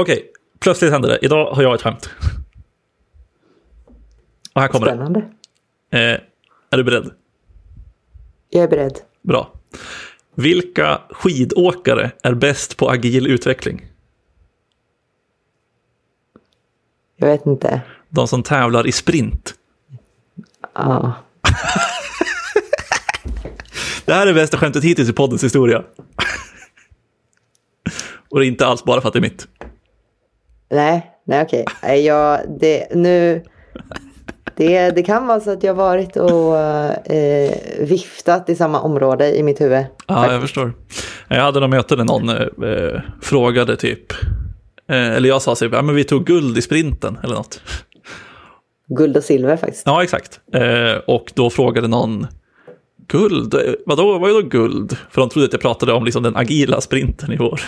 Okej, plötsligt hände det. Idag har jag ett skämt. Och här kommer Spännande. det. Eh, är du beredd? Jag är beredd. Bra. Vilka skidåkare är bäst på agil utveckling? Jag vet inte. De som tävlar i sprint. Ja. Det här är bästa skämtet hittills i poddens historia. Och det är inte alls bara för att det är mitt. Nej, nej okej. Nej, Jag, det, nu, det, det kan vara så att jag varit och eh, viftat i samma område i mitt huvud. Ja, jag förstår. Jag hade något möte där någon eh, frågade typ, eh, eller jag sa typ, ja men vi tog guld i sprinten eller något. Guld och silver faktiskt. Ja, exakt. Eh, och då frågade någon, guld? Vadå, vad är då guld? För de trodde att jag pratade om liksom den agila sprinten i vår,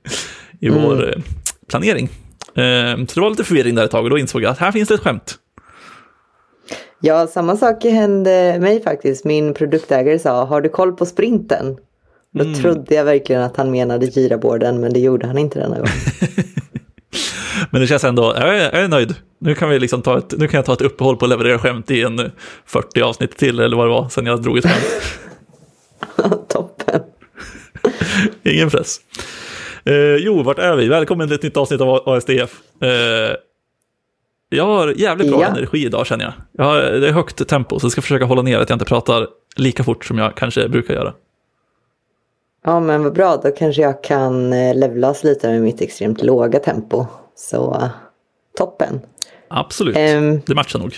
i vår eh, planering. Eh, så det var lite förvirring där ett tag och då insåg jag att här finns det ett skämt. Ja, samma sak hände mig faktiskt. Min produktägare sa, har du koll på sprinten? Då trodde jag verkligen att han menade giraboarden, men det gjorde han inte denna gång. Men det känns ändå, jag är, jag är nöjd. Nu kan, vi liksom ta ett, nu kan jag ta ett uppehåll på att leverera skämt i en eh, 40 avsnitt till eller vad det var sen jag drog ett skämt. Toppen. Ingen press. Eh, jo, vart är vi? Välkommen till ett nytt avsnitt av ASDF. Eh, jag har jävligt bra Ja. energi idag känner jag. jag har, det är högt tempo så jag ska försöka hålla ner att jag inte pratar lika fort som jag kanske brukar göra. Ja, men vad bra. Då kanske jag kan eh, levlas lite med mitt extremt låga tempo. Så eh, toppen. Absolut, Ehm. det matchar nog.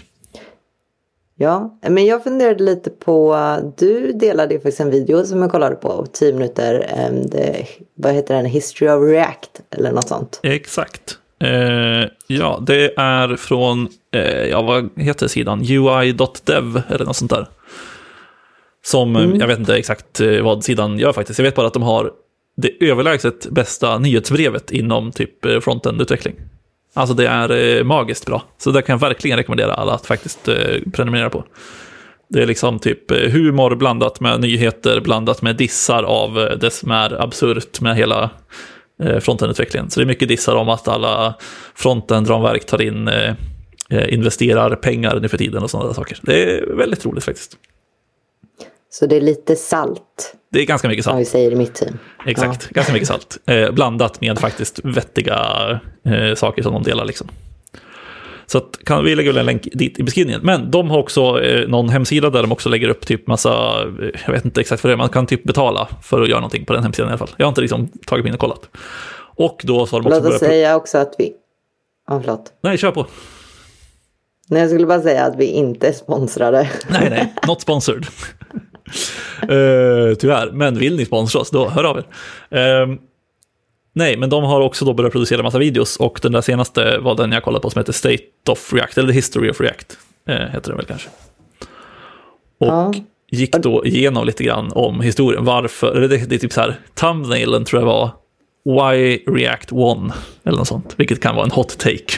Ja, men jag funderade lite på, du delade ju faktiskt en video som jag kollade på, 10 minuter, em, det, vad heter den, History of React eller något sånt. Exakt. Eh, ja, det är från, eh, ja vad heter sidan? UI.dev eller något sånt där. Som, eh, jag vet inte exakt eh, vad sidan gör faktiskt. Jag vet bara att de har det överlägset bästa nyhetsbrevet inom typ eh, frontend-utveckling. Alltså det är eh, magiskt bra. Så det kan jag verkligen rekommendera alla att faktiskt eh, prenumerera på. Det är liksom typ eh, humor blandat med nyheter, blandat med dissar av det som är absurt med hela eh, frontendutvecklingen. Så det är mycket dissar om att alla frontend-ramverk tar in, investerar pengar nu för tiden och sådana där saker. Det är väldigt roligt faktiskt. Så det är lite salt, Det är ganska mycket som vi salt. säger i mitt team. Exakt, ganska mycket salt. Eh, blandat med faktiskt vettiga eh, saker som de delar. Liksom. Så att, kan vi lägga väl en länk dit i beskrivningen. Men de har också eh, någon hemsida där de också lägger upp typ massa, eh, jag vet inte exakt vad det är, man kan typ betala för att göra någonting på den hemsidan i alla fall. Jag har inte liksom tagit mig in och kollat. Och då så har de också Låt oss börjat... säga också att vi, ja förlåt. Nej, kör på. Nej, jag skulle bara säga att vi inte är sponsrade. Nej, nej, not sponsored. uh, tyvärr, men vill ni sponsra oss, då hör av er. Ehm, nej, men de har också då börjat producera massa videos och den där senaste var den jag kollade på som heter State of React, eller The History of React, uh, heter den väl kanske. Och Ja. gick då igenom lite grann om historien, varför, eller det, det är typ så här, thumbnailen tror jag var Why React Won, eller något sånt, vilket kan vara en hot take.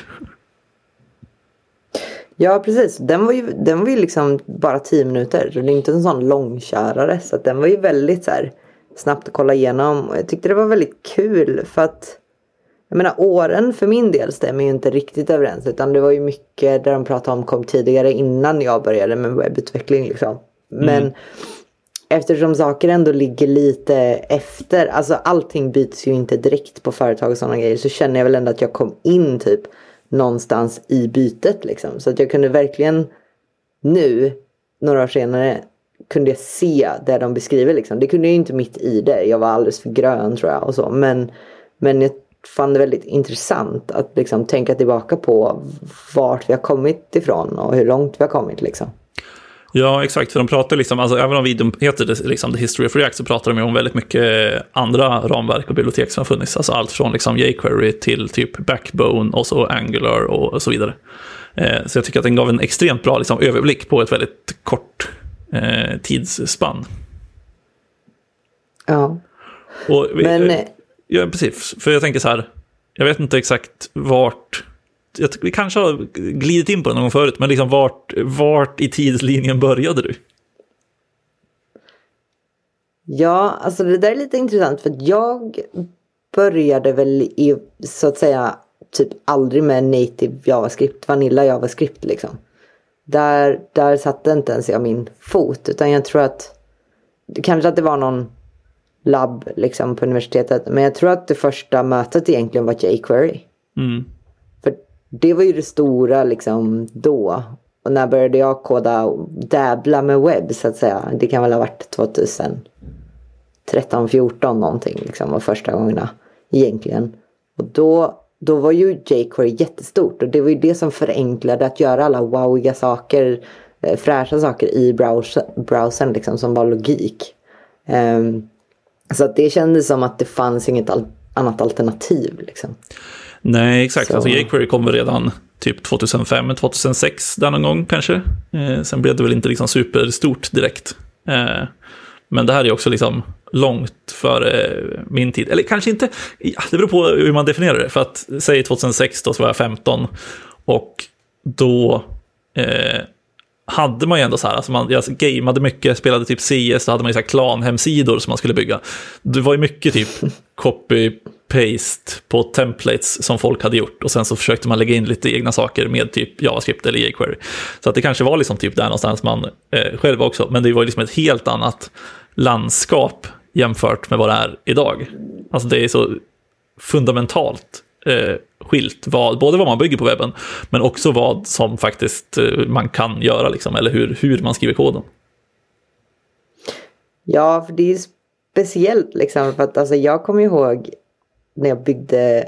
Ja, precis. Den var ju, den var ju liksom bara 10 minuter. Det är inte en sån långkörare. Så den var ju väldigt så här, snabbt att kolla igenom. Och jag tyckte det var väldigt kul för att jag menar åren för min del stämmer ju inte riktigt överens. Utan det var ju mycket där de pratade om kom tidigare innan jag började med webbutveckling. Liksom. Men eftersom saker ändå ligger lite efter. Alltså allting byts ju inte direkt på företag och sådana grejer. Så känner jag väl ändå att jag kom in typ någonstans i bytet liksom. Så att jag kunde verkligen nu, några år senare, kunde jag se det de beskriver liksom. Det kunde jag inte mitt i det. Jag var alldeles för grön tror jag och så. Men, men jag fann det väldigt intressant att liksom tänka tillbaka på vart vi har kommit ifrån och hur långt vi har kommit liksom. Ja, exakt. För de pratar liksom, alltså, även om videon heter det, liksom, The History of React så pratar de ju om väldigt mycket andra ramverk och bibliotek som har funnits. Alltså allt från liksom, jQuery till typ Backbone och så Angular och, så vidare. Eh, så jag tycker att den gav en extremt bra liksom, överblick på ett väldigt kort eh, tidsspann. Ja. Och Men eh, Ja, precis. För jag tänker så här, jag vet inte exakt vart, jag, vi kanske har glidit in på det någon gång förut, men liksom vart, vart i tidslinjen började du? Ja, alltså det där är lite intressant för jag började väl i, så att säga, typ aldrig med native JavaScript, Vanilla JavaScript liksom. Där, där satte inte ens jag min fot, utan jag tror att kanske att det var någon labb liksom på universitetet, men jag tror att det första mötet egentligen var jQuery. Mm. Det var ju det stora liksom då. Och när började jag koda och dabbla med webb så att säga? Det kan väl ha varit 2013, 14 någonting liksom var första gångerna egentligen. Och då, då var ju jQuery jättestort och det var ju det som förenklade att göra alla wowiga saker, eh, fräscha saker i browser, browsern liksom som var logik. Um, så att det kändes som att det fanns inget al annat alternativ liksom. Nej, exakt. Så. Alltså jQuery kom redan typ 2005, 2006 där någon gång kanske. Eh, sen blev det väl inte liksom superstort direkt. Eh, men det här är också liksom långt före min tid. Eller kanske inte, ja, det beror på hur man definierar det. För att säg 2006 då så var jag 15 och då eh, hade man ju ändå så här, alltså man, jag gameade mycket, spelade typ CS, då hade man ju så här klan-hemsidor som man skulle bygga. Det var ju mycket typ copy-paste på templates som folk hade gjort och sen så försökte man lägga in lite egna saker med typ JavaScript eller jQuery. Så att det kanske var liksom typ där någonstans man eh, själv också, men det var ju liksom ett helt annat landskap jämfört med vad det är idag. Alltså det är så fundamentalt eh, skilt, vad, både vad man bygger på webben, men också vad som faktiskt eh, man kan göra, liksom, eller hur, hur man skriver koden. Ja, för det är speciellt liksom, för att alltså, jag kommer ihåg när jag byggde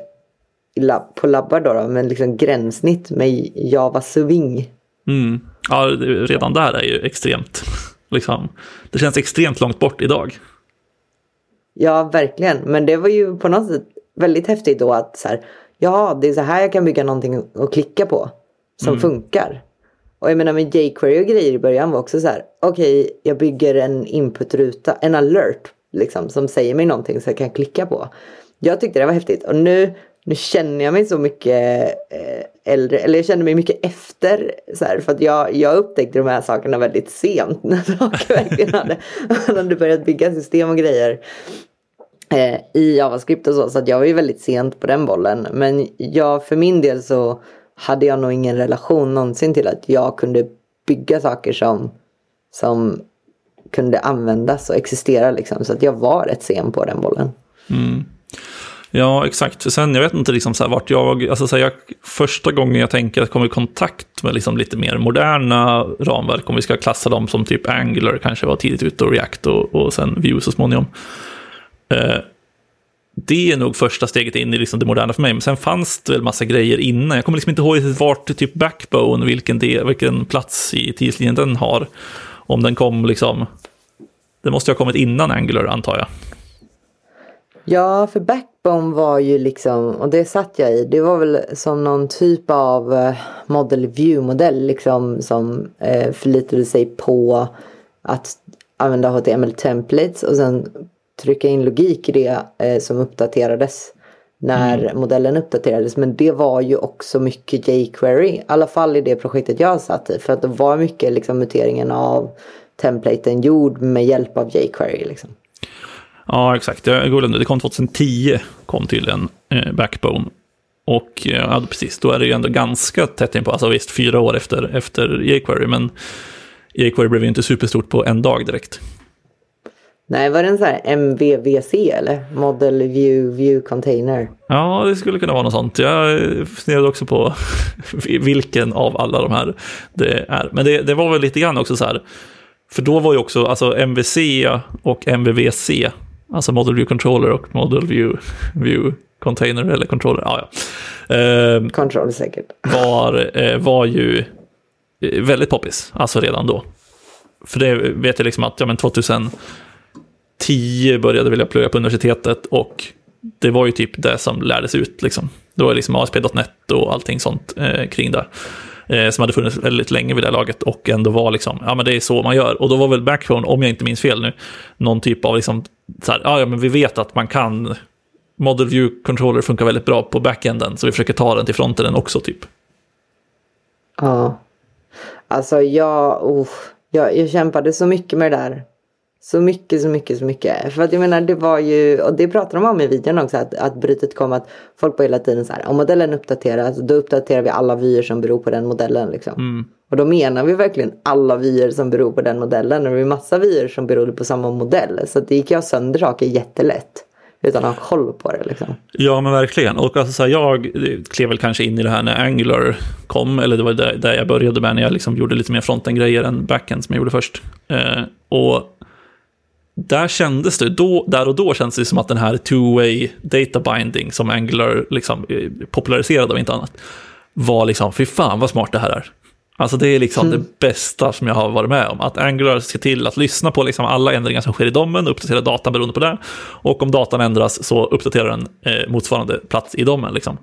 lab, på labbar då, då med liksom gränssnitt med Java Swing. Mm. Ja, redan där är ju extremt, liksom, det känns extremt långt bort idag. Ja, verkligen. Men det var ju på något sätt väldigt häftigt då att så här, ja, det är så här jag kan bygga någonting och klicka på som mm. funkar. Och jag menar med jQuery och grejer i början var också så här, okej, okay, jag bygger en inputruta, en alert liksom som säger mig någonting så jag kan klicka på. Jag tyckte det var häftigt och nu, nu känner jag mig så mycket eh, äldre, eller jag känner mig mycket efter så här, för att jag, jag upptäckte de här sakerna väldigt sent när saker verkligen hade, hade börjat bygga system och grejer Eh, i JavaScript och så. Så att jag var ju väldigt sent på den bollen. Men jag för min del så hade jag nog ingen relation någonsin till att jag kunde bygga saker som, som kunde användas och existera liksom. Så att jag var rätt sen på den bollen. Mm. Ja, exakt. Sen, jag vet inte liksom så här, vart jag, alltså så här, jag, första gången jag tänker att jag kommer i kontakt med liksom lite mer moderna ramverk, om vi ska klassa dem som typ Angular kanske var tidigt ute och React och, och sen Vue så småningom. Eh, det är nog första steget in i liksom det moderna för mig. Men sen fanns det väl massa grejer innan. Jag kommer liksom inte ihåg vart typ Backbone, vilken, del, vilken plats i tidslinjen den har. Om den kom liksom... Det måste ha kommit innan Angular antar jag. Ja, för Backbone var ju liksom, och det satt jag i, det var väl som någon typ av eh, Model View-modell liksom som eh, förlitade sig på att använda HTML-templates och sen trycka in logik i det eh, som uppdaterades när mm. modellen uppdaterades. Men det var ju också mycket jQuery. I alla fall i det projektet jag satt i. För att det var mycket liksom, muteringen av templaten gjord med hjälp av jQuery. Liksom. Ja, exakt. Det kom 2010, kom till en eh, Backbone. Och eh, ja, precis, då är det ju ändå ganska tätt in på, alltså visst, fyra år efter, efter jQuery, men jQuery blev ju inte superstort på en dag direkt. Nej, var det en sån här MVVC eller? Model View View Container? Ja, det skulle kunna vara något sånt. Jag funderade också på vilken av alla de här det är. Men det, det, var väl lite grann också så här, för då var ju också alltså MVC och MVVC, alltså Model View Controller och Model View, View Container eller Controller, ja, ja. Eh, Controller säkert. Var, eh, var ju väldigt poppis, alltså redan då. För det vet jag liksom att, ja men 2000 10 började vilja plugga på universitetet och det var ju typ det som lärdes ut. Liksom. Det var liksom ASP.NET och allting sånt eh, kring det. Eh, som hade funnits väldigt länge vid det här laget och ändå var liksom, ja men det är så man gör. Och då var väl Backbone, om jag inte minns fel nu, någon typ av liksom, så här, ja men vi vet att man kan, Model View Controller funkar väldigt bra på backenden, så vi försöker ta den till fronten också typ. Ja. Alltså jag, oh, jag, jag kämpade så mycket med det där så mycket, så mycket, så mycket. För att jag menar det var ju, och det pratade de om i videon också, att, att brytet kom att folk var hela tiden så här, om modellen uppdateras, då uppdaterar vi alla vyer som beror på den modellen liksom. Mm. Och då menar vi verkligen alla vyer som beror på den modellen. Och det är massa vyer som beror på samma modell. Så det gick jag sönder saker jättelätt. Utan att ha koll på det liksom. Ja, men verkligen. Och alltså, så här, jag klev väl kanske in i det här när Angular kom, eller det var där, där jag började med när jag liksom gjorde lite mer fronten-grejer än backend som jag gjorde först. Eh, och där kändes det, då, där och då kändes det som att den här two-way data binding som Angular liksom, eh, populariserade, av inte annat, var liksom, fy fan vad smart det här är. Alltså det är liksom mm. det bästa som jag har varit med om. Att Angular ser till att lyssna på liksom alla ändringar som sker i domen, uppdatera datan beroende på det. Och om datan ändras så uppdaterar den eh, motsvarande plats i domen. Liksom.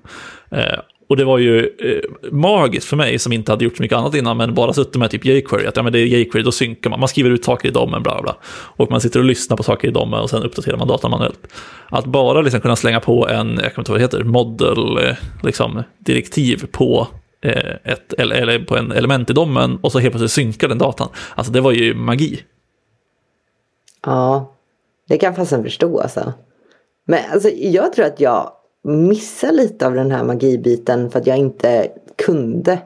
Eh, och det var ju eh, magiskt för mig som inte hade gjort så mycket annat innan, men bara suttit med typ jQuery, att ja, men det är jQuery, då synkar man, man skriver ut saker i domen, bla bla. Och man sitter och lyssnar på saker i domen och sen uppdaterar man datan manuellt. Att bara liksom kunna slänga på en, jag kommer inte vad det heter, model, eh, liksom, direktiv på Eh, ett, eller, eller på en element i domen och så helt plötsligt synkar den datan. Alltså det var ju magi. Ja, det kan jag fasen förstå alltså. Men alltså, jag tror att jag missar lite av den här magibiten för att jag inte kunde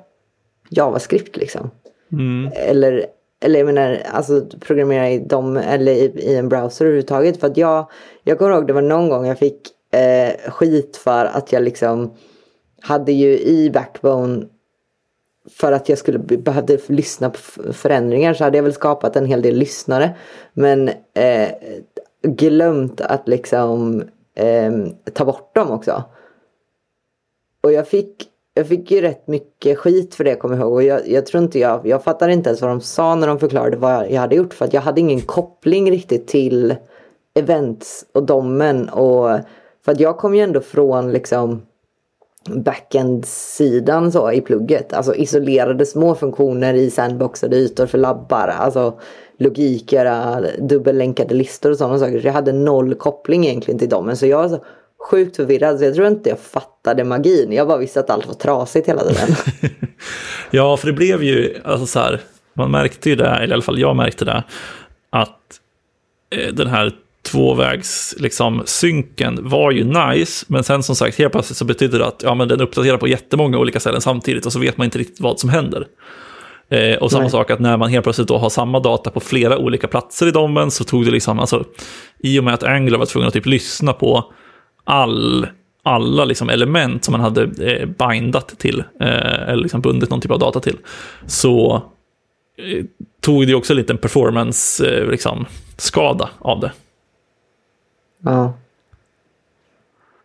JavaScript liksom. Mm. Eller, eller jag menar, alltså programmera i dem eller i, i en browser överhuvudtaget. För att jag, jag kommer ihåg det var någon gång jag fick eh, skit för att jag liksom hade ju i Backbone för att jag skulle behövde lyssna på förändringar så hade jag väl skapat en hel del lyssnare. Men eh, glömt att liksom eh, ta bort dem också. Och jag fick, jag fick ju rätt mycket skit för det kommer jag ihåg. Och jag, jag tror inte jag, jag fattade inte ens vad de sa när de förklarade vad jag hade gjort. För att jag hade ingen koppling riktigt till events och domen. Och, för att jag kom ju ändå från liksom backend-sidan så i plugget. Alltså isolerade små funktioner i sandboxade ytor för labbar. Alltså logik, göra dubbellänkade listor och sådana saker. Så jag hade noll koppling egentligen till dem. Men så jag var så sjukt förvirrad så jag tror inte jag fattade magin. Jag bara visste att allt var trasigt hela tiden. ja, för det blev ju, alltså så här, man märkte ju det, eller i alla fall jag märkte det, att eh, den här tvåvägs liksom, synken var ju nice, men sen som sagt helt plötsligt så betyder det att ja, men den uppdaterar på jättemånga olika ställen samtidigt och så vet man inte riktigt vad som händer. Eh, och samma Nej. sak att när man helt plötsligt då har samma data på flera olika platser i domen så tog det liksom, alltså, i och med att Angular var tvungen att typ lyssna på all, alla liksom element som man hade eh, bindat till, eh, eller liksom bundit någon typ av data till, så eh, tog det också en liten performance-skada eh, liksom, av det. Ja.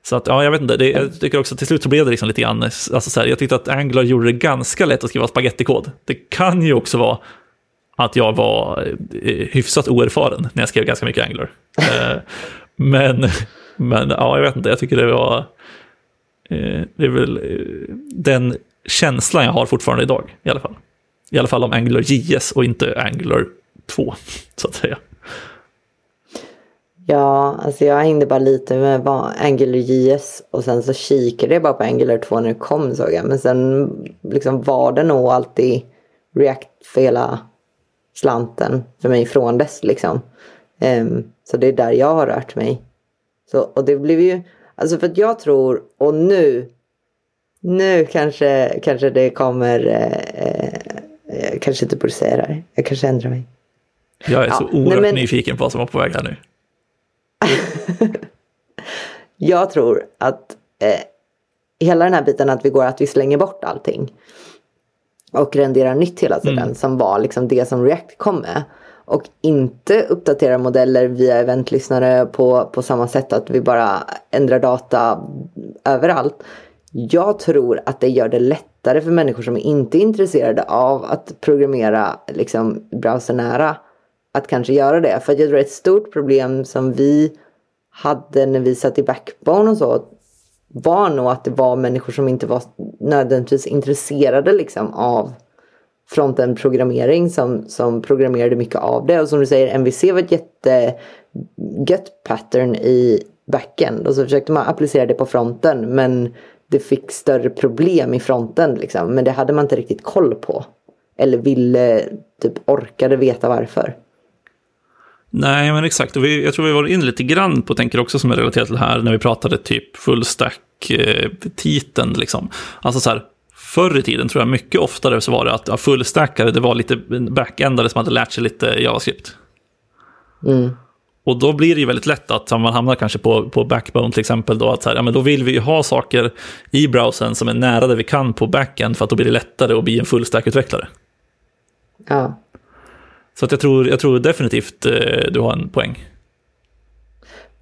Så att, ja, jag vet inte, det, jag tycker också till slut så blev det liksom lite grann, alltså så här, jag tyckte att Angular gjorde det ganska lätt att skriva spagettikod. Det kan ju också vara att jag var eh, hyfsat oerfaren när jag skrev ganska mycket Angular. Eh, men, men ja, jag vet inte, jag tycker det var, eh, det är väl den känslan jag har fortfarande idag i alla fall. I alla fall om Angular JS och inte Angular 2, så att säga. Ja, alltså jag hängde bara lite med Angular JS och sen så kikade jag bara på Angular 2 när det kom såg jag. Men sen liksom var det nog alltid React för hela slanten för mig från dess liksom. Um, så det är där jag har rört mig. Så, och det blev ju, alltså för att jag tror, och nu, nu kanske, kanske det kommer, eh, eh, jag kanske inte borde säga det här, jag kanske ändrar mig. Jag är ja, så oerhört men, nyfiken på vad som var på väg här nu. jag tror att eh, hela den här biten att vi går att vi slänger bort allting. Och renderar nytt hela tiden mm. som var liksom det som React kom med. Och inte uppdaterar modeller via eventlyssnare på, på samma sätt att vi bara ändrar data överallt. Jag tror att det gör det lättare för människor som inte är intresserade av att programmera liksom browsernära att kanske göra det. För jag tror ett stort problem som vi hade när vi satt i Backbone och så var nog att det var människor som inte var nödvändigtvis intresserade liksom av frontend-programmering som, som programmerade mycket av det. Och som du säger, MVC var ett jättegött pattern i backend och så försökte man applicera det på fronten men det fick större problem i fronten liksom. Men det hade man inte riktigt koll på. Eller ville, typ orkade veta varför. Nej, men exakt. Och vi, jag tror vi var inne lite grann på, tänker också som är relaterat till det här, när vi pratade typ fullstack-titeln. Liksom. Alltså så här, förr i tiden tror jag mycket oftare så var det att ja, fullstackare, det var lite backendare som hade lärt sig lite JavaScript. Mm. Och då blir det ju väldigt lätt att man hamnar kanske på, på backbone till exempel. Då, att så här, ja, men då vill vi ju ha saker i browsern som är nära det vi kan på backend för att då blir det lättare att bli en fullstack-utvecklare. Ja. Så att jag, tror, jag tror definitivt eh, du har en poäng.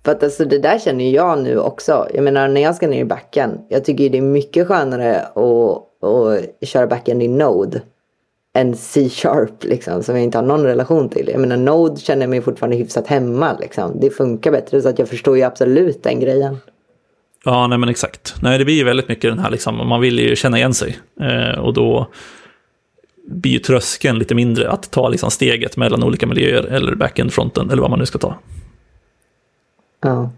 För att alltså det där känner jag nu också. Jag menar när jag ska ner i backen. Jag tycker det är mycket skönare att, att köra backen i Node. Än C-sharp liksom som jag inte har någon relation till. Jag menar Node känner jag mig fortfarande hyfsat hemma liksom. Det funkar bättre så att jag förstår ju absolut den grejen. Ja, nej men exakt. Nej, det blir ju väldigt mycket den här liksom, man vill ju känna igen sig. Eh, och då blir ju tröskeln lite mindre att ta liksom steget mellan olika miljöer eller backend fronten eller vad man nu ska ta. Ja.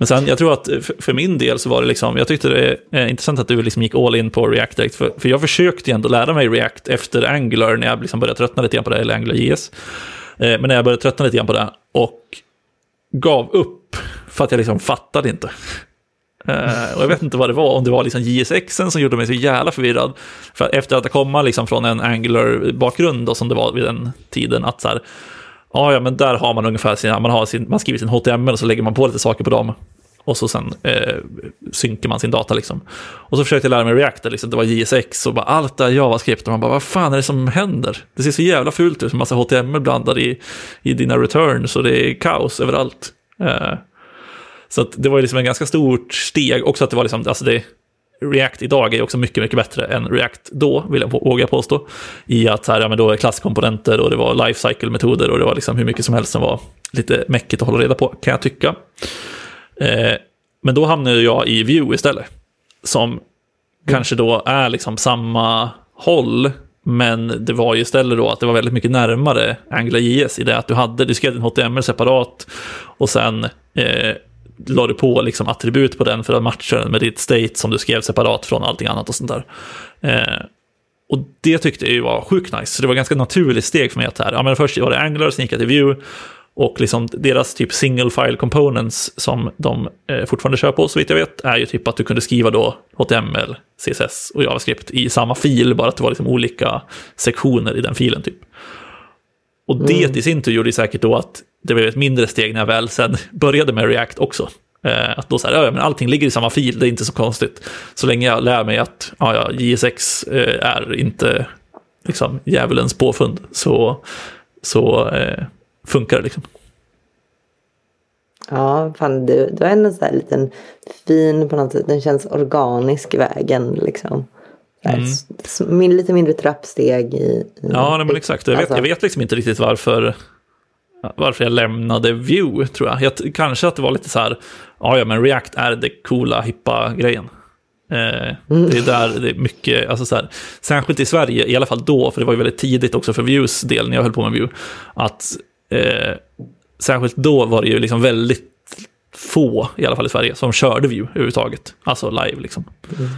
Men sen, jag tror att för min del så var det liksom, jag tyckte det är intressant att du liksom gick all in på React direkt, för, för jag försökte ju ändå lära mig React efter Angular när jag liksom började tröttna lite grann på det, eller Angular JS. Eh, men när jag började tröttna lite grann på det och gav upp för att jag liksom fattade inte. Uh, och jag vet inte vad det var, om det var liksom JSXen som gjorde mig så jävla förvirrad. För efter att komma liksom från en Angular-bakgrund som det var vid den tiden, att så här, ja, ja men där har man ungefär sina, man, har sin, man skriver sin HTML och så lägger man på lite saker på dem. Och så sen eh, synkar man sin data liksom. Och så försökte jag lära mig React, liksom, det var JSX och bara allt det JavaScript. Och man bara, vad fan är det som händer? Det ser så jävla fult ut, med massa HTML blandad i, i dina returns och det är kaos överallt. Uh, så det var ju liksom en ganska stort steg, också att det var liksom, alltså det, React idag är också mycket, mycket bättre än React då, vill jag våga påstå. I att här, ja, men då är klasskomponenter och det var lifecycle-metoder och det var liksom hur mycket som helst som var lite mäckigt att hålla reda på, kan jag tycka. Eh, men då hamnade jag i Vue istället, som mm. kanske då är liksom samma håll, men det var ju istället då att det var väldigt mycket närmare AngularJS i det att du hade, du skrev din HTML separat och sen eh, la du på liksom attribut på den för att matcha den med ditt state som du skrev separat från allting annat och sånt där. Eh, och det tyckte jag ju var sjukt nice. Så det var ganska naturligt steg för mig att här, ja men först var det Angular, sen gick jag till Vue och liksom deras typ single file components som de eh, fortfarande kör på så vitt jag vet är ju typ att du kunde skriva då HTML, CSS och JavaScript i samma fil, bara att det var liksom olika sektioner i den filen typ. Och det mm. i sin tur gjorde säkert då att det blev ett mindre steg när jag väl sen började med React också. Eh, att då så här, ja, men allting ligger i samma fil, det är inte så konstigt. Så länge jag lär mig att ja, ja, JSX eh, är inte liksom, djävulens påfund så, så eh, funkar det liksom. Ja, fan du, du har en sån här liten fin på något sätt, den känns organisk vägen liksom. Mm. Lite mindre trappsteg i... i ja, nej, men exakt. Jag vet, alltså. jag vet liksom inte riktigt varför, varför jag lämnade Vue, tror jag. jag. Kanske att det var lite så här, ja, ja, men React är det coola, hippa grejen. Eh. Det är där det är mycket, alltså så här, särskilt i Sverige, i alla fall då, för det var ju väldigt tidigt också för Vues del när jag höll på med Vue, att eh, särskilt då var det ju liksom väldigt få, i alla fall i Sverige, som körde Vue överhuvudtaget, alltså live liksom. Mm.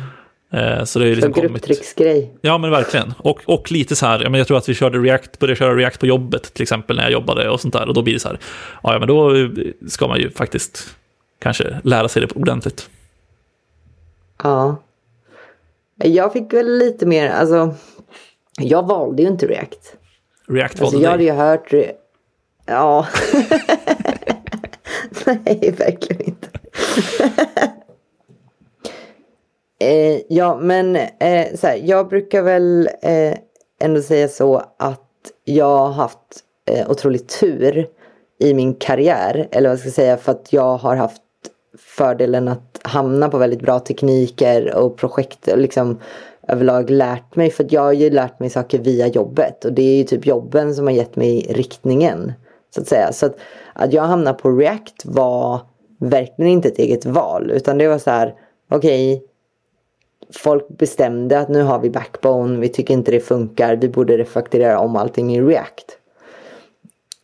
Eh, så det är liksom grupptrycksgrej. Ja, men verkligen. Och, och lite så här, jag tror att vi körde React, började köra React på jobbet till exempel när jag jobbade och sånt där. Och då blir det så här, ja, men då ska man ju faktiskt kanske lära sig det ordentligt. Ja. Jag fick väl lite mer, alltså, jag valde ju inte React. React valde alltså, Jag hade ju hört, ja. Nej, verkligen inte. Eh, ja, men eh, så här, jag brukar väl eh, ändå säga så att jag har haft eh, otrolig tur i min karriär. Eller vad ska jag säga, för att jag har haft fördelen att hamna på väldigt bra tekniker och projekt. Och liksom överlag lärt mig. För att jag har ju lärt mig saker via jobbet. Och det är ju typ jobben som har gett mig riktningen. Så att säga. Så att, att jag hamnade på React var verkligen inte ett eget val. Utan det var så här, okej. Okay, folk bestämde att nu har vi backbone, vi tycker inte det funkar, vi borde refakturera om allting i React.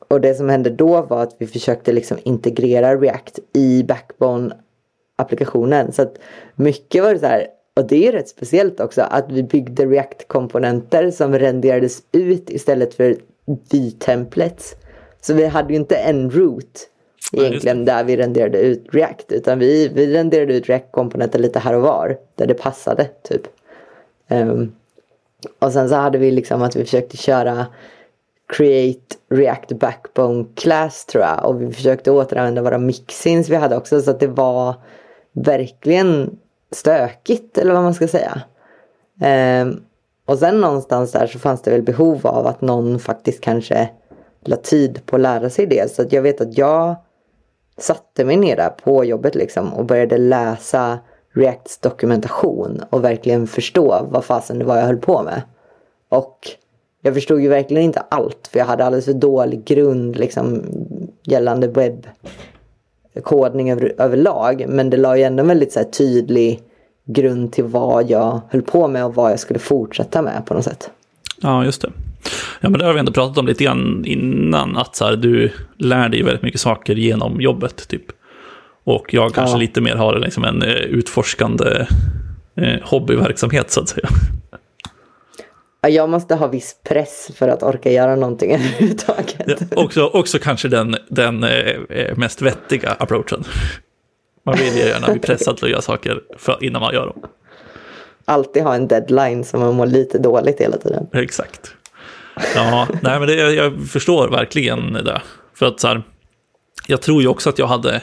Och det som hände då var att vi försökte liksom integrera React i backbone-applikationen. Så att mycket var det så här, och det är rätt speciellt också, att vi byggde React-komponenter som renderades ut istället för v-templates. Så vi hade ju inte en root egentligen där vi renderade ut React. Utan vi, vi renderade ut React-komponenter lite här och var. Där det passade typ. Um, och sen så hade vi liksom att vi försökte köra Create React Backbone Class tror jag. Och vi försökte återanvända våra mixins vi hade också. Så att det var verkligen stökigt eller vad man ska säga. Um, och sen någonstans där så fanns det väl behov av att någon faktiskt kanske la tid på att lära sig det. Så att jag vet att jag satte mig ner där på jobbet liksom och började läsa Reacts dokumentation och verkligen förstå vad fasen det var jag höll på med. Och jag förstod ju verkligen inte allt för jag hade alldeles för dålig grund liksom gällande webbkodning över, överlag. Men det la ju ändå en väldigt så här, tydlig grund till vad jag höll på med och vad jag skulle fortsätta med på något sätt. Ja, just det. Ja, men det har vi ändå pratat om lite grann innan, att så här, du lär dig väldigt mycket saker genom jobbet, typ. Och jag kanske ja. lite mer har liksom en eh, utforskande eh, hobbyverksamhet, så att säga. Jag måste ha viss press för att orka göra någonting överhuvudtaget. Ja, också, också kanske den, den eh, eh mest vettiga approachen. Man vill ju gärna bli pressad till att göra saker för, innan man gör dem. Alltid ha en deadline som man mår lite dåligt hela tiden. Exakt. Ja, nej men det, jag förstår verkligen det. För att så här, jag tror ju också att jag hade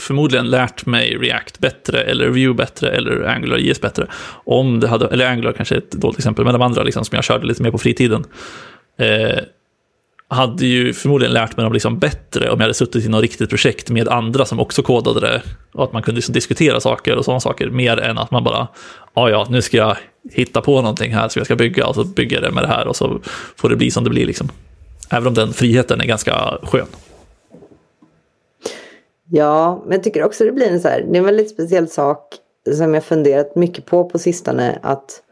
förmodligen lärt mig React bättre, eller Vue bättre, eller Angular JS bättre. Om det hade, eller Angular kanske är ett dåligt exempel, men de andra liksom, som jag körde lite mer på fritiden. Eh, hade ju förmodligen lärt mig dem liksom bättre om jag hade suttit i något riktigt projekt med andra som också kodade det. Och att man kunde liksom diskutera saker och sådana saker, mer än att man bara, ja ja, nu ska jag hitta på någonting här som jag ska bygga, och så bygger jag det med det här och så får det bli som det blir. Liksom. Även om den friheten är ganska skön. Ja, men jag tycker också det blir en så här, det är en väldigt speciell sak som jag funderat mycket på på sistone. Att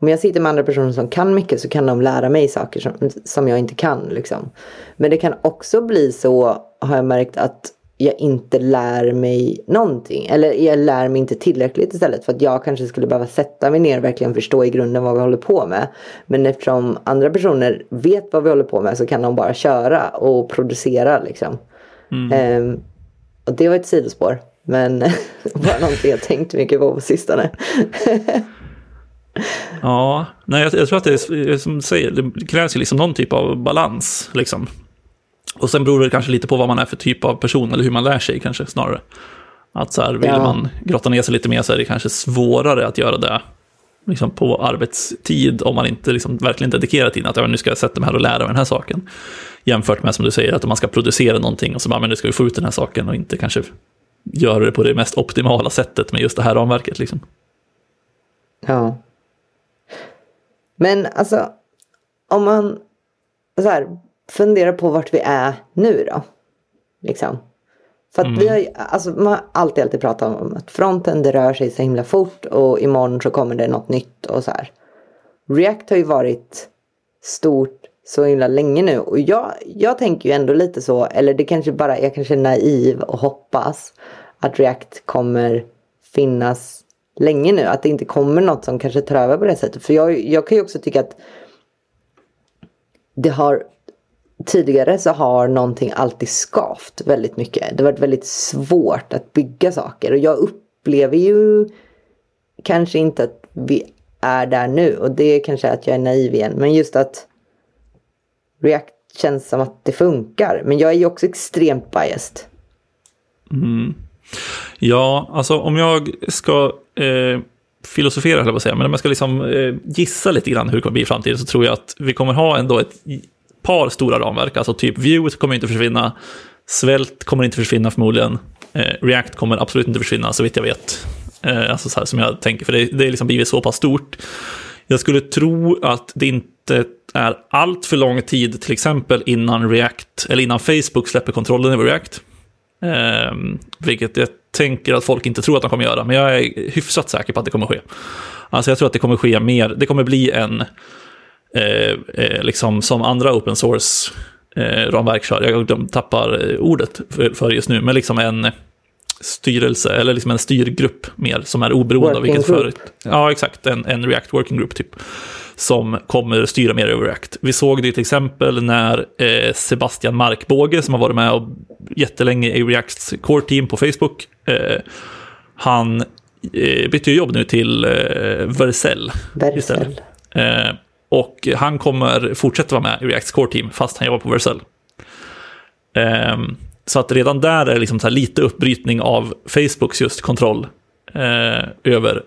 om jag sitter med andra personer som kan mycket så kan de lära mig saker som, som jag inte kan. Liksom. Men det kan också bli så, har jag märkt, att jag inte lär mig någonting. Eller jag lär mig inte tillräckligt istället. För att jag kanske skulle behöva sätta mig ner och verkligen förstå i grunden vad vi håller på med. Men eftersom andra personer vet vad vi håller på med så kan de bara köra och producera liksom. Mm. Um, och det var ett sidospår. Men bara någonting jag tänkt mycket på på sistone. ja, nej, jag, jag, tror att det är som säger, det krävs ju liksom någon typ av balans. Liksom. Och sen beror det kanske lite på vad man är för typ av person eller hur man lär sig kanske snarare. Att så här, vill ja. man grotta ner sig lite mer så är det kanske svårare att göra det liksom på arbetstid om man inte liksom verkligen dedikerar tiden att ja, nu ska jag sätta mig här och lära mig den här saken. Jämfört med som du säger att om man ska producera någonting och så bara, men nu ska vi få ut den här saken och inte kanske göra det på det mest optimala sättet med just det här ramverket. Liksom. Ja. Men alltså, om man så här, funderar på vart vi är nu då. Liksom. För att mm. vi har alltså, man har alltid, alltid pratat om att fronten det rör sig så himla fort och imorgon så kommer det något nytt och så här. React har ju varit stort så himla länge nu och jag, jag tänker ju ändå lite så, eller det kanske bara, jag kanske är naiv och hoppas att React kommer finnas länge nu. Att det inte kommer något som kanske tar över på det sättet. För jag, jag kan ju också tycka att det har tidigare så har någonting alltid skavt väldigt mycket. Det har varit väldigt svårt att bygga saker och jag upplever ju kanske inte att vi är där nu och det är kanske att jag är naiv igen. Men just att React känns som att det funkar. Men jag är ju också extremt biased. Mm. Ja, alltså om jag ska eh, filosofera, eller vad säga, men om jag ska liksom eh, gissa lite grann hur det kommer bli i framtiden så tror jag att vi kommer ha ändå ett par stora ramverk, alltså typ Vue kommer inte försvinna, Svält kommer inte försvinna förmodligen, eh, React kommer absolut inte försvinna så vitt jag vet. Eh, alltså så här som jag tänker, för det, det är liksom blivit så pass stort. Jag skulle tro att det inte är allt för lång tid, till exempel innan React, eller innan Facebook släpper kontrollen över React. Eh, vilket jag tänker att folk inte tror att de kommer göra, men jag är hyfsat säker på att det kommer ske. Alltså jag tror att det kommer ske mer, det kommer bli en Eh, eh, liksom som andra open source eh, ramverk kör. Jag tappar eh, ordet för, för just nu, men liksom en styrelse, eller liksom en styrgrupp mer, som är oberoende Working av vilket företag. Ja, exakt, en, en React Working Group typ. Som kommer styra mer över React. Vi såg det till exempel när eh, Sebastian Markbåge, som har varit med och jättelänge i Reacts core team på Facebook, eh, han eh, bytte jobb nu till eh, Vercel. Vercel. Eh, och han kommer fortsätta vara med i Reacts core team, fast han jobbar på Vercel. Ehm, så att redan där är det liksom så här lite uppbrytning av Facebooks just kontroll eh, över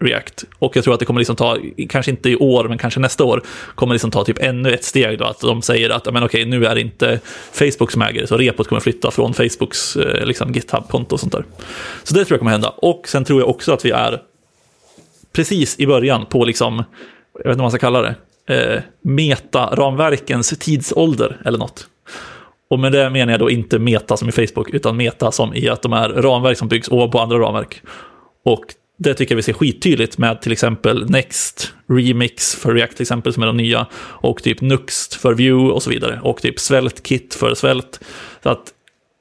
React. Och jag tror att det kommer liksom ta, kanske inte i år, men kanske nästa år, kommer liksom ta typ ännu ett steg då, att de säger att men okej, nu är det inte Facebook som äger det, så repot kommer flytta från Facebooks eh, liksom GitHub-konto och sånt där. Så det tror jag kommer hända. Och sen tror jag också att vi är precis i början på liksom, jag vet inte vad man ska kalla det, eh, meta-ramverkens tidsålder eller något. Och med det menar jag då inte meta som i Facebook, utan meta som i att de är ramverk som byggs ovanpå andra ramverk. Och det tycker jag vi ser skittydligt med till exempel Next, Remix för React till exempel som är de nya, och typ Nuxt för Vue och så vidare, och typ Svält-kit för Svält. Så att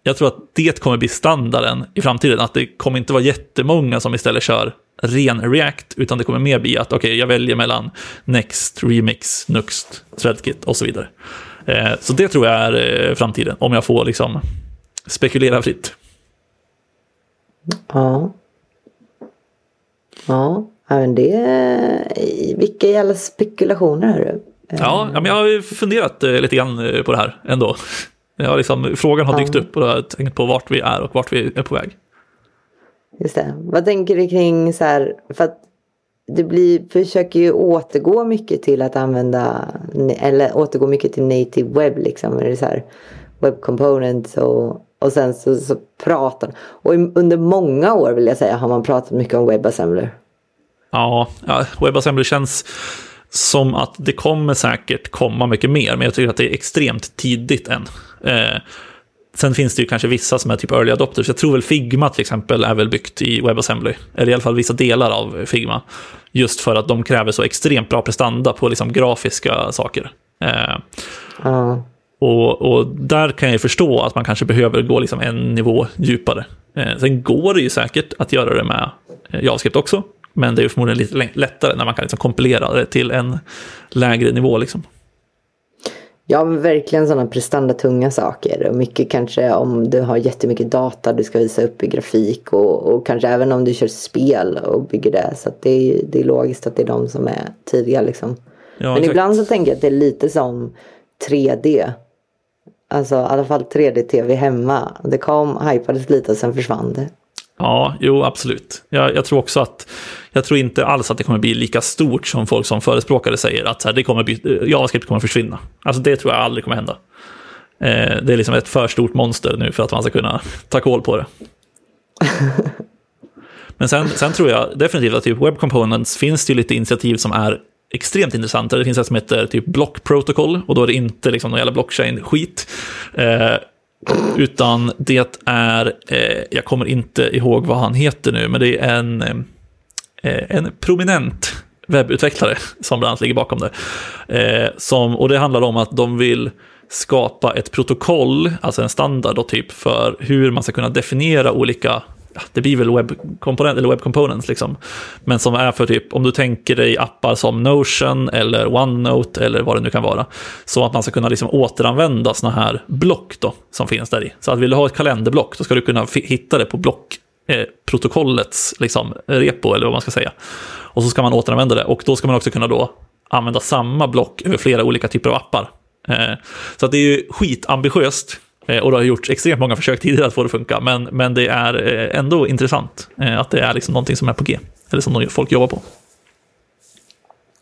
jag tror att det kommer bli standarden i framtiden, att det kommer inte vara jättemånga som istället kör ren React, utan det kommer mer bli att okej, jag väljer mellan Next, Remix, Nuxt, Threadkit och så vidare. Eh, Så det tror jag är eh, framtiden, om jag får liksom spekulera fritt. Ja. Ja, men det... Vilka jävla spekulationer hörru. Ja, ja, men jag har funderat eh, lite grann eh, på det här ändå. Jag har liksom, frågan har dykt Ja. upp och då har jag tänkt på vart vi är och vart vi är på väg. Just det. Vad tänker du kring så här, för att det blir, försöker ju återgå mycket till att använda, eller återgå mycket till native web liksom. Är så här, web components och, och sen så, så pratar Och under många år vill jag säga har man pratat mycket om WebAssembler. Ja, ja, WebAssembly känns som att det kommer säkert komma mycket mer, men jag tycker att det är extremt tidigt än. Eh, sen finns det ju kanske vissa som är typ early adopters. Jag tror väl Figma till exempel är väl byggt i WebAssembly, eller i alla fall vissa delar av Figma. Just för att de kräver så extremt bra prestanda på liksom grafiska saker. Eh, Ja, och, och där kan jag förstå att man kanske behöver gå liksom en nivå djupare. Eh, sen går det ju säkert att göra det med eh, JavaScript också, men det är ju förmodligen lite lä- lättare när man kan liksom kompilera det till en lägre nivå. Liksom. Ja verkligen sådana prestandatunga saker. Och mycket kanske om du har jättemycket data du ska visa upp i grafik. Och, och kanske även om du kör spel och bygger det. Så det, är, det är logiskt att det är de som är tidiga liksom. Ja, Men exakt. ibland så tänker jag att det är lite som 3D. Alltså i alla fall 3D-tv hemma. Det kom, hypades lite och sen försvann det. Ja, jo, absolut. Jag, jag tror också att, jag tror inte alls att det kommer bli lika stort som folk som förespråkare säger, att så här, det kommer bli, eh, JavaScript kommer försvinna. Alltså det tror jag aldrig kommer hända. Eh, det är liksom ett för stort monster nu för att man ska kunna ta koll på det. Men sen, sen tror jag definitivt att typ Web Components finns det ju lite initiativ som är extremt intressanta. Det finns ett som heter typ Block Protocol och då är det inte liksom någon jävla blockchain-skit. Eh, utan det är, eh, jag kommer inte ihåg vad han heter nu, men det är en, eh, en prominent webbutvecklare som bland annat ligger bakom det. Eh, som, och det handlar om att de vill skapa ett protokoll, alltså en standard då typ för hur man ska kunna definiera olika det blir väl webbkomponent eller webbkomponent liksom. Men som är för typ, om du tänker dig appar som Notion eller OneNote eller vad det nu kan vara. Så att man ska kunna liksom återanvända sådana här block då, som finns där i. Så att vill du ha ett kalenderblock, då ska du kunna hitta det på block eh, protokollets liksom, repo, eller vad man ska säga. Och så ska man återanvända det. Och då ska man också kunna då använda samma block över flera olika typer av appar. Eh, så att det är ju skitambitiöst. Eh, och det har gjorts extremt många försök tidigare att få det att funka. Men, men det är eh, ändå intressant eh, att det är liksom någonting som är på G. Eller som folk jobbar på.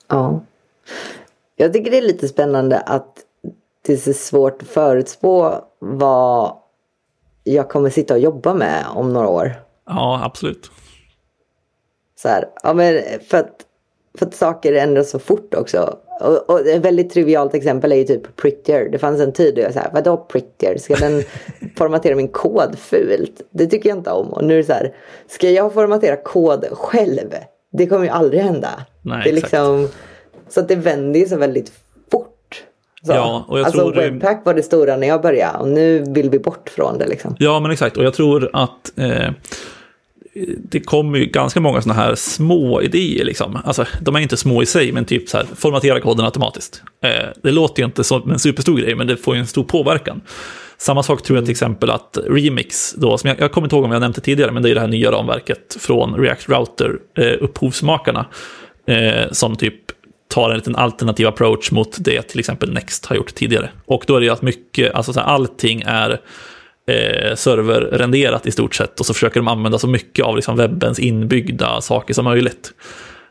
Ja. Jag tycker det är lite spännande att det är så svårt att förutspå vad jag kommer sitta och jobba med om några år. Ja, absolut. Så här, ja, men för, att, för att saker ändras så fort också. Och, och ett väldigt trivialt exempel är ju typ Prettier. Det fanns en tid då jag sa, vadå Prettier? Ska den formatera min kod fult? Det tycker jag inte om. Och nu är det så här, ska jag formatera kod själv? Det kommer ju aldrig hända. Nej, det är exakt. liksom, så att det vänder ju så väldigt fort. Så. Ja, och jag alltså tror- Webpack var det stora när jag började och nu vill vi bort från det liksom. Ja, men exakt. Och jag tror att eh, det kommer ju ganska många sådana här små idéer. Liksom. Alltså, de är inte små i sig, men typ så här, formatera koden automatiskt. Eh, det låter ju inte som en superstor grej, men det får ju en stor påverkan. Samma sak tror jag till exempel att Remix, då, som jag, jag kommer inte ihåg om jag nämnde tidigare, men det är det här nya ramverket från React Router, eh, upphovsmakarna, eh, som typ tar en liten alternativ approach mot det till exempel Next har gjort tidigare. Och då är det ju att mycket, alltså så här, allting är eh, serverrenderat i stort sett och så försöker de använda så mycket av liksom webbens inbyggda saker som möjligt.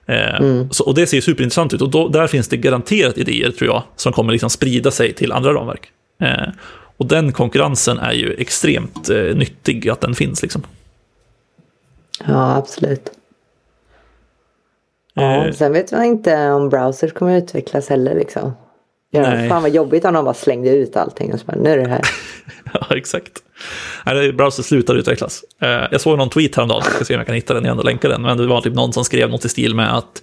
Eh, så, och det ser superintressant ut och då, där finns det garanterat idéer tror jag som kommer liksom sprida sig till andra ramverk. Eh, och den konkurrensen är ju extremt eh, nyttig att den finns liksom. Ja, absolut. Ja, Eh. sen vet man inte om browsers kommer att utvecklas heller liksom. Ja, Nej. fan vad jobbigt om de bara slängde ut allting och så bara, nu är det här. Ja, exakt. Nej, det är browser slutar utvecklas. Eh, Jag såg någon tweet häromdagen, jag ska se om jag kan hitta den igen och länka den, men det var typ någon som skrev något i stil med att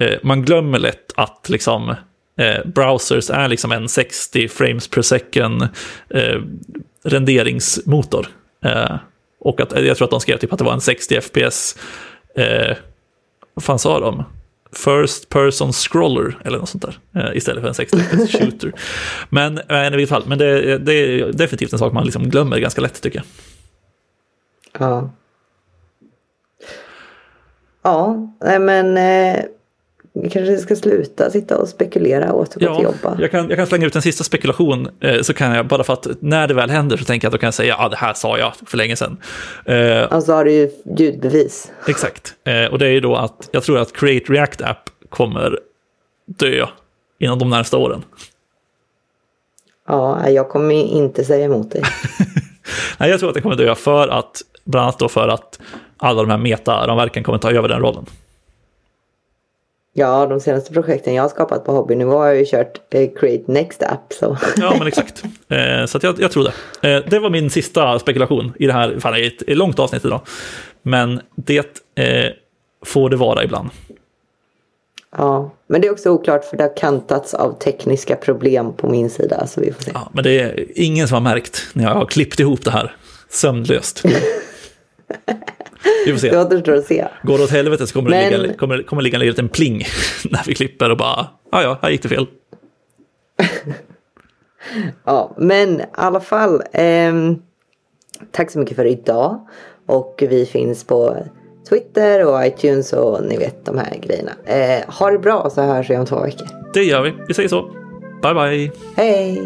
eh, man glömmer lätt att liksom, eh, browsers är liksom en 60 frames per second renderingsmotor. Och att, jag tror att de skrev typ att det var en 60 fps, vad fan sa de? First person scroller eller något sånt där. Eh, istället för en 60 fps shooter. Men eh, i vilket fall, men det, det är definitivt en sak man liksom glömmer ganska lätt tycker jag. Ja. Ja, men eh, vi kanske ska sluta sitta och spekulera och återgå till jobba. jag kan, jag kan slänga ut en sista spekulation, eh, så kan jag, bara för att när det väl händer så tänker jag att då kan jag säga, ja det här sa jag för länge sedan. Eh, Och så har du ju ljudbevis. Exakt. Eh, och det är ju då att jag tror att Create React App kommer dö inom de närmsta åren. Ja, jag kommer inte säga emot dig. Nej, jag tror att det kommer dö för att, bland annat då för att alla de här meta-ramverken kommer ta över den rollen. Ja, de senaste projekten jag har skapat på hobbynivå har jag ju kört eh, Create Next App. Så. Ja, men exakt. Eh, så jag, jag tror det. Eh, det var min sista spekulation i det här. Fan, det är ett, ett långt avsnitt idag. Men det eh, får det vara ibland. Ja, men det är också oklart för det har kantats av tekniska problem på min sida. Så vi får se. Ja, men det är ingen som har märkt när jag har klippt ihop det här sömnlöst. Vi får se. Det återstår att se. Går det åt helvete så kommer, Men- det ligga, kommer, kommer det ligga en liten pling när vi klipper och bara, ja ja, här gick det fel. Ja, men i alla fall. ehm, tack så mycket för idag. Och vi finns på Twitter och iTunes och ni vet de här grejerna. Eh, ha det bra så hörs vi om två veckor. Det gör vi. Vi säger så. Bye bye. Hej!